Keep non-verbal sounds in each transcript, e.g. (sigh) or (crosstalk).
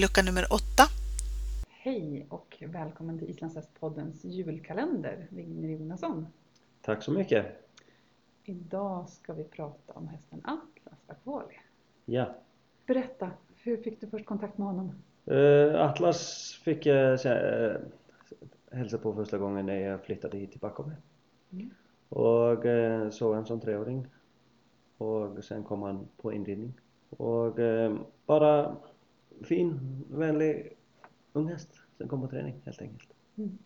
lucka nummer åtta. Hej och välkommen till Islandshästpoddens julkalender, Vignir Jonasson. Tack så mycket. Idag ska vi prata om hästen Atlas Akvali. Ja. Berätta, hur fick du först kontakt med honom? Eh, Atlas fick jag eh, hälsa på första gången när jag flyttade hit till Backome. Mm. Och eh, såg en som treåring. Och sen kom han på inridning. Och bara fin, vänlig ung häst. Sen kom på träning helt enkelt. Mm.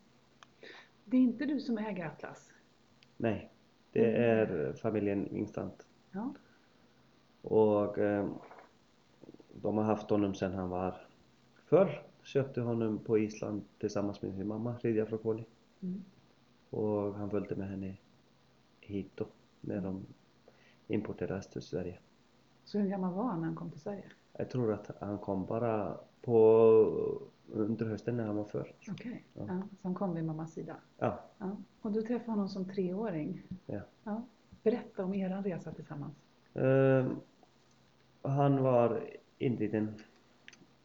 Det är inte du som äger Atlas? Nej, det är familjen Wingstant. Ja. Och eh, de har haft honom sedan han var förr. Köpte honom på Island tillsammans med sin mamma, Lydia Frokoli. Mm. Och han följde med henne hit då, när de importerades till Sverige. Så hur gammal var han när han kom till Sverige? Jag tror att han kom bara på under hösten när han var född. Okej, Ja. ja. så han kom vid mammas sida? Ja, Ja. Och du träffade honom som treåring? Ja. ja. Berätta om er resa tillsammans. eh, han var inriden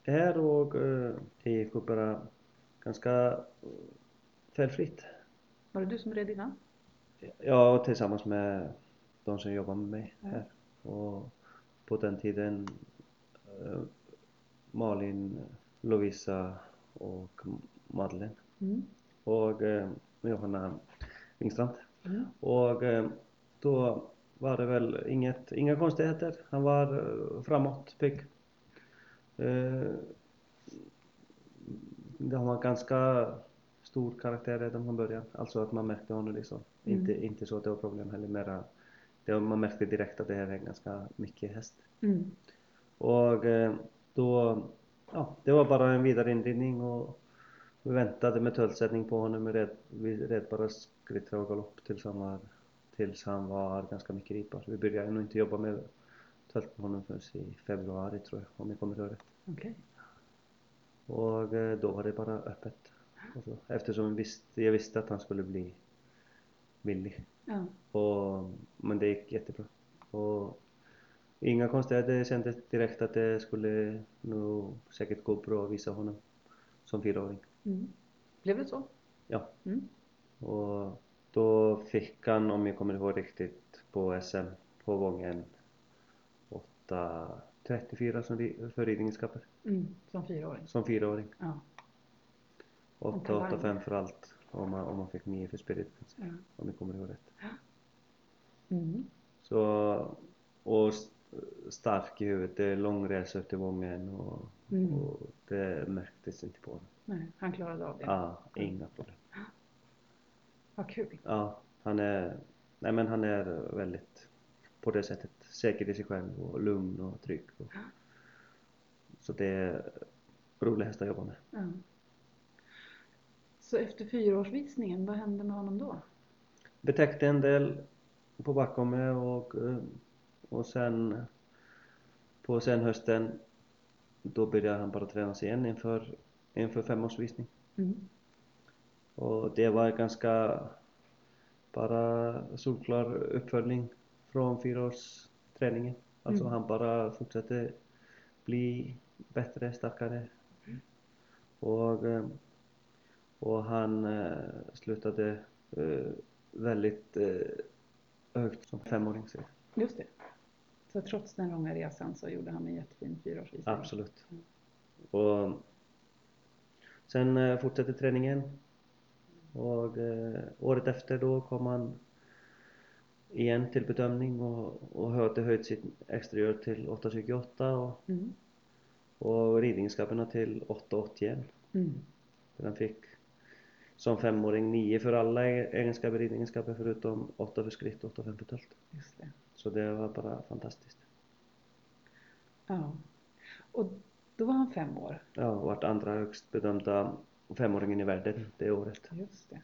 här och eh, det gick bara ganska eh, felfritt. Var det du som red innan? Ja, tillsammans med de som jobbar med mig här. Och på den tiden Malin, Lovisa och Madeleine Mm. och eh, Johanna Wingstrand. Mm. Och eh, då var det väl inget, inga konstigheter. Han var eh, framåt, pigg. Eh, det var ganska stor karaktär redan från början. Alltså att man märkte honom liksom. Mm. Inte, inte så att det var problem heller. Mera, det, man märkte direkt att det här är ganska mycket häst. Mm. Och eh, då, ja, det var bara en vidare inridning och vi väntade med töltsättning på honom. Vi red, vi red bara skrittrar och galopp tills han var, tills han var ganska mycket ritbar. Vi började nog inte jobba med tölt med honom förrän i februari tror jag, om jag kommer ihåg rätt. Okej. Och eh, då var det bara öppet. Och så, eftersom jag visste, jag visste att han skulle bli billig. Ja. Och, men det gick jättebra. Och inga konstigheter. Det kändes direkt att det skulle nog säkert gå bra att visa honom som fyraåring. Mm. Blev det så? Ja. Mm. Och då fick han, om jag kommer ihåg riktigt, på SM på gången 8.34 som för ridningskapper. Mm. Som fyraåring? Som fyraåring. Ja. Och talang. 8.85 för allt. Om man, om man fick 9 för spirit, ja. om jag kommer ihåg rätt. Mm. Så, och stark i huvudet, det är lång resa upp till Vången och, Mm. och det märktes inte på honom. Nej, han klarade av det. Ja, inga problem. (gasps) Vad kul. Ja, han är, nej men han är väldigt på det sättet säker i sig själv och lugn och trygg. Och, (gasps) så det är rolig häst att jobba med. Ja. Så efter fyraårsvisningen, vad hände med honom då? Betäckte en del på Backome och, eh, och sen på sen hösten då började han bara tränas igen inför, inför femårsvisning. Mm. Och det var ganska bara solklar uppföljning från fyraårsträningen. Alltså Mm. han bara fortsatte bli bättre, starkare. Och, eh, och han eh, slutade eh, väldigt högt som femåring. Just det. Så trots den långa resan så gjorde han en jättefin fyraårsvisning? Absolut. Och sen eh, fortsatte träningen. Och eh, året efter då kom han igen till bedömning och, och hade höjt sitt exteriör till 8,28 och, Mm. och ridningskapparna till 8,81. Mm. Den fick som femåring 9 för alla egenskaper i ridningskapar förutom 8 för skritt och 8 för tölt. Just det. Så det var bara fantastiskt. Ja. Och då var han fem år? Ja, och vart andra högst bedömda femåringen i världen det året. Just det.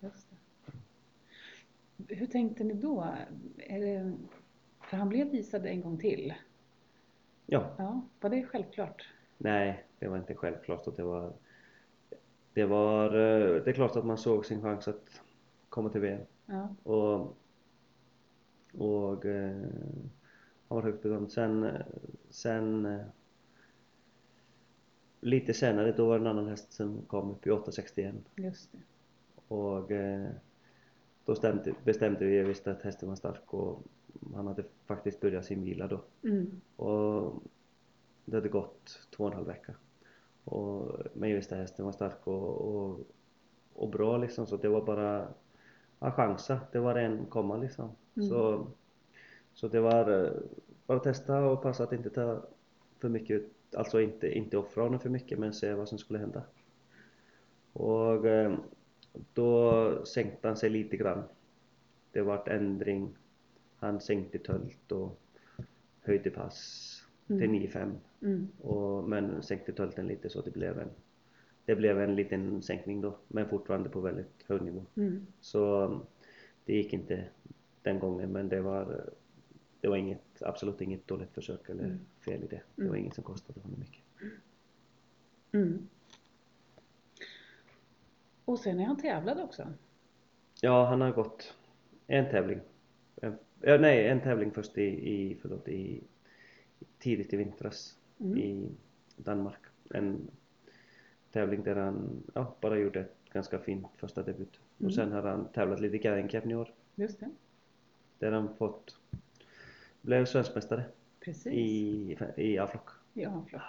Just det. Hur tänkte ni då? Det... För han blev visad en gång till. Ja, Ja, var det självklart? nej, det var inte självklart att det var det var, eh, det är klart att man såg sin chans att komma till VM Ja. och och eh, han var högt bedömd. Sen, eh, sen eh, lite senare då var det en annan häst som kom upp i 861 Just det. och då stämde, bestämde vi, jag visste att hästen var stark och han hade faktiskt börjat sin vila då Mm. och det hade gått två och en halv vecka och, men jag visste att hästen var stark och, och, och bra liksom så det var bara att chansa, det var en komma liksom Mm. så, så det var eh, bara testa och passa att inte ta för mycket ut, alltså inte, inte offra honom för mycket men se vad som skulle hända och eh, då sänkte han sig lite grann det vart ändring han sänkte tölt och höjde pass till Mm. 9-5 Mm. och, men sänkte tölten lite så det blev en det blev en liten sänkning då men fortfarande på väldigt hög nivå Mm. så det gick inte den gången men det var det var inget, absolut inget dåligt försök eller Mm. fel i det det var Mm. inget som kostade honom mycket Mm. Och sen är han tävlad också. ja han har gått en tävling en, ja, nej en tävling först i, i förlåt i tidigt i vintras Mm. i Danmark en tävling där han ja, bara gjorde ett ganska fint första debut Mm. och sen har han tävlat lite i Gävlenkepni i år Just det. Där han fått blev svenskmästare Precis. i, i A-flock Ja, flock.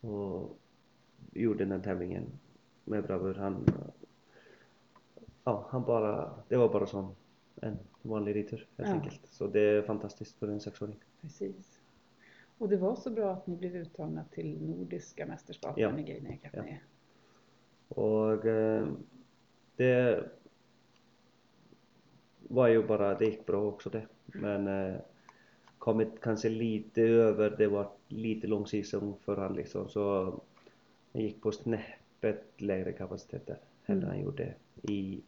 och gjorde den tävlingen med bravur. Han, ja, han bara, det var bara som en vanlig ritur helt Ja. enkelt. Så det är fantastiskt för en sexåring. Precis. Och det var så bra att ni blev uttagna till Nordiska mästerskapen Ja. i Geinerkapne. Och eh, det var ju bara, det gick bra också det. Men eh, kommit kanske lite över, det var lite lång säsong för han liksom så han gick på snäppet lägre kapacitet där än Mm. han gjorde i,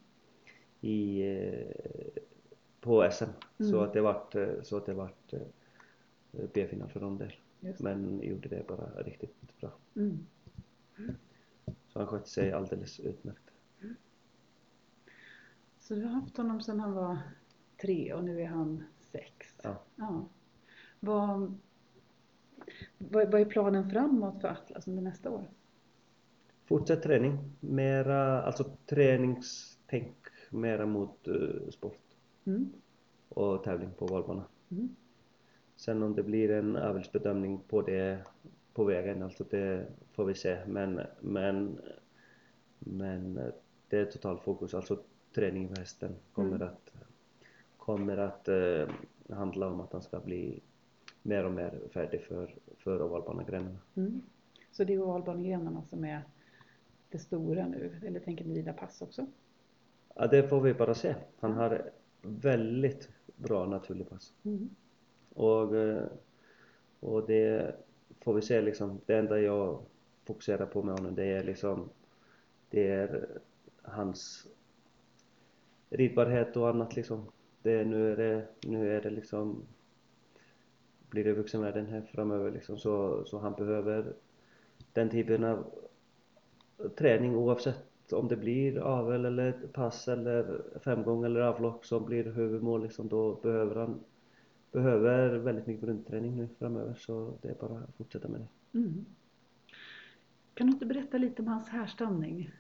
i eh, på SM. Så Mm. att det vart, eh, så att det vart eh, B-final för dem där. Men gjorde det bara riktigt bra. Mm. Så han skötte sig alldeles utmärkt. Så du har haft honom sedan han var tre och nu är han sex. Ja. Ja. Vad, vad, vad är planen framåt för Atlas under nästa år? Fortsätt träning. Mera, alltså träningstänk mera mot eh, sport Mm. och tävling på valbana. Mm. Sen om det blir en avelsbedömning på det på vägen, alltså det får vi se. Men, men, men det är totalfokus, alltså träning för hästen kommer Mm. att, kommer att eh, handla om att han ska bli mer och mer färdig för, för ovalbanegrenarna. Mm. Så det är ovalbanegrenarna som är det stora nu, eller tänker ni rida pass också? Ja, det får vi bara se. Han har väldigt bra naturlig pass. Mm. Och, eh, och det får vi se liksom. Det enda jag fokuserar på med honom det är liksom det är hans ridbarhet och annat liksom. Det, nu är det, nu är det liksom blir det vuxenvärlden här framöver liksom så, så han behöver den typen av träning oavsett om det blir avel eller pass eller femgång eller avlopp som blir huvudmål liksom då behöver han behöver väldigt mycket grundträning nu framöver så det är bara att fortsätta med det. Mm. Kan du inte berätta lite om hans härstamning?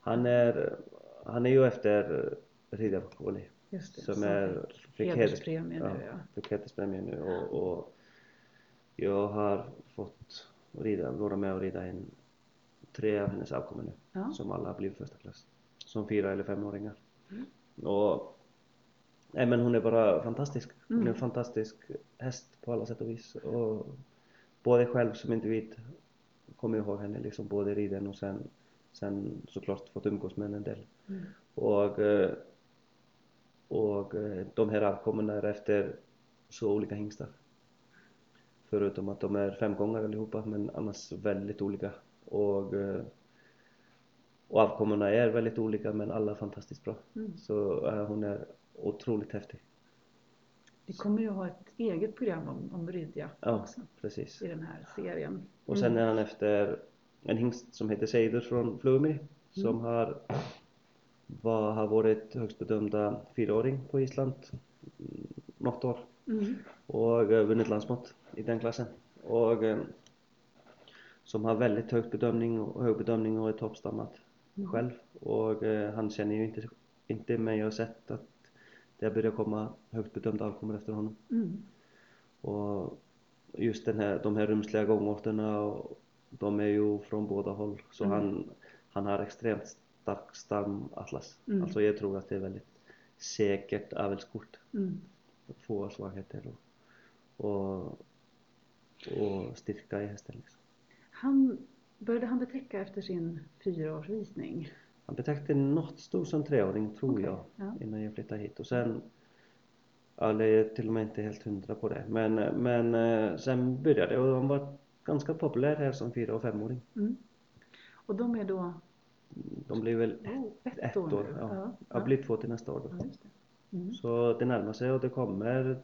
Han är, han är ju efter Riddarkåli Just det, som som är, fick hederspremie nu ja. fick hederspremie nu och, och jag har fått rida, vara med och rida en, tre av hennes avkommor nu Ja. som alla har blivit första klass som fyra eller femåringar Mm. och nej men hon är bara fantastisk hon är Mm. en fantastisk häst på alla sätt och vis och både själv som individ kommer jag ihåg henne liksom både riden och sen sen såklart fått umgås med henne en del Mm. och eh, och eh, de här avkommorna är efter så olika hingstar förutom att de är femgångare allihopa men annars väldigt olika och eh, och avkommorna är väldigt olika men alla fantastiskt bra Mm. så hon är otroligt häftig Vi kommer ju ha ett eget program om, om Rydja ja också precis i den här serien. och sen Mm. är han efter en hingst som heter Seidur från Flumiri som har var, har varit högst bedömda fyraåring på Island mm, något år Mm. och eh, vunnit landsmått i den klassen. Och, eh, som har väldigt hög bedömning och, hög bedömning och är toppstammad Mm. själv och eh, han känner ju inte, inte mig och sett att det har börjat komma högt bedömda avkommor efter honom. Mm. Och just den här, de här rumsliga gångarterna, de är ju från båda håll. Så Mm. han, han har extremt stark stamatlas. Mm. Alltså jag tror att det är väldigt säkert avelskort. Mm. Få svagheter och, och, och styrka i hästen. Liksom. Han, började han betäcka efter sin fyraårsvisning? Han betäckte något stor som treåring tror Okej, jag ja. innan jag flyttade hit och sen Ja, det är till och med inte helt hundra på det. Men, men eh, sen började det och de var ganska populär här som fyra och femåring. Mm. Och de är då De blir väl oh, ett, ett år, år. Ja. Ja, Jag blir två till nästa år då. ja, det. Mm. Så det närmar sig och det kommer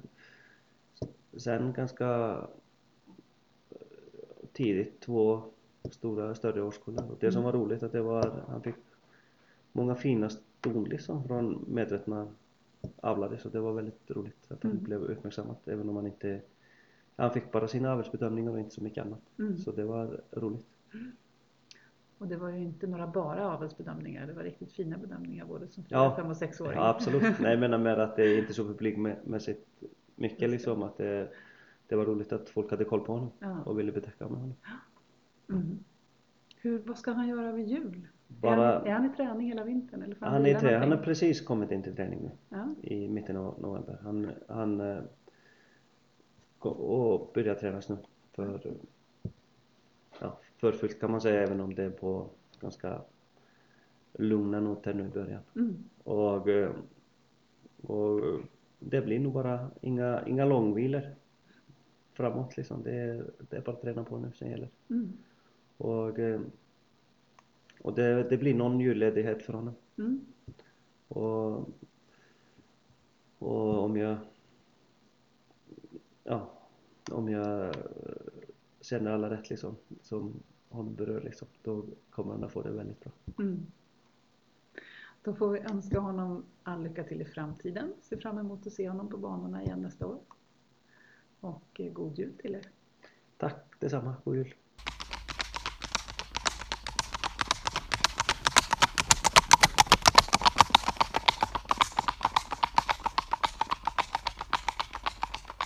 sen ganska tidigt två stora större årskullar. Och det som Mm. var roligt att det var, han fick många fina ston liksom från medvetna avlade så det var väldigt roligt att han Mm. blev uppmärksammad även om han inte han fick bara sina avelsbedömningar och inte så mycket annat. Mm. Så det var roligt. Och det var ju inte några bara avelsbedömningar, det var riktigt fina bedömningar både som fyra, Ja. fem och sexåring. Ja absolut. (laughs) Nej jag menar med att det är inte så publikmässigt mycket det. liksom att det, det var roligt att folk hade koll på honom Ja. och ville betäcka med honom. Mm. Hur, vad ska han göra vid jul? Bara- Är, han, är han i träning hela vintern? Eller Han, är tre, han har precis kommit in till träning nu Ja. i mitten av november. Han, han eh, och börjar tränas nu för, ja, för fullt kan man säga även om det är på ganska lugna noter nu i början. Mm. Och, eh, och det blir nog bara inga, inga långvilor framåt liksom. Det är, det är bara att träna på nu som gäller. Mm. Och, eh, och det, det blir någon julledighet för honom. Mm. Och, och om jag ja, om jag känner alla rätt liksom som honom berör liksom, då kommer han att få det väldigt bra. Mm. Då får vi önska honom all lycka till i framtiden. Ser fram emot att se honom på banorna igen nästa år. Och eh, god jul till er. Tack detsamma, god jul!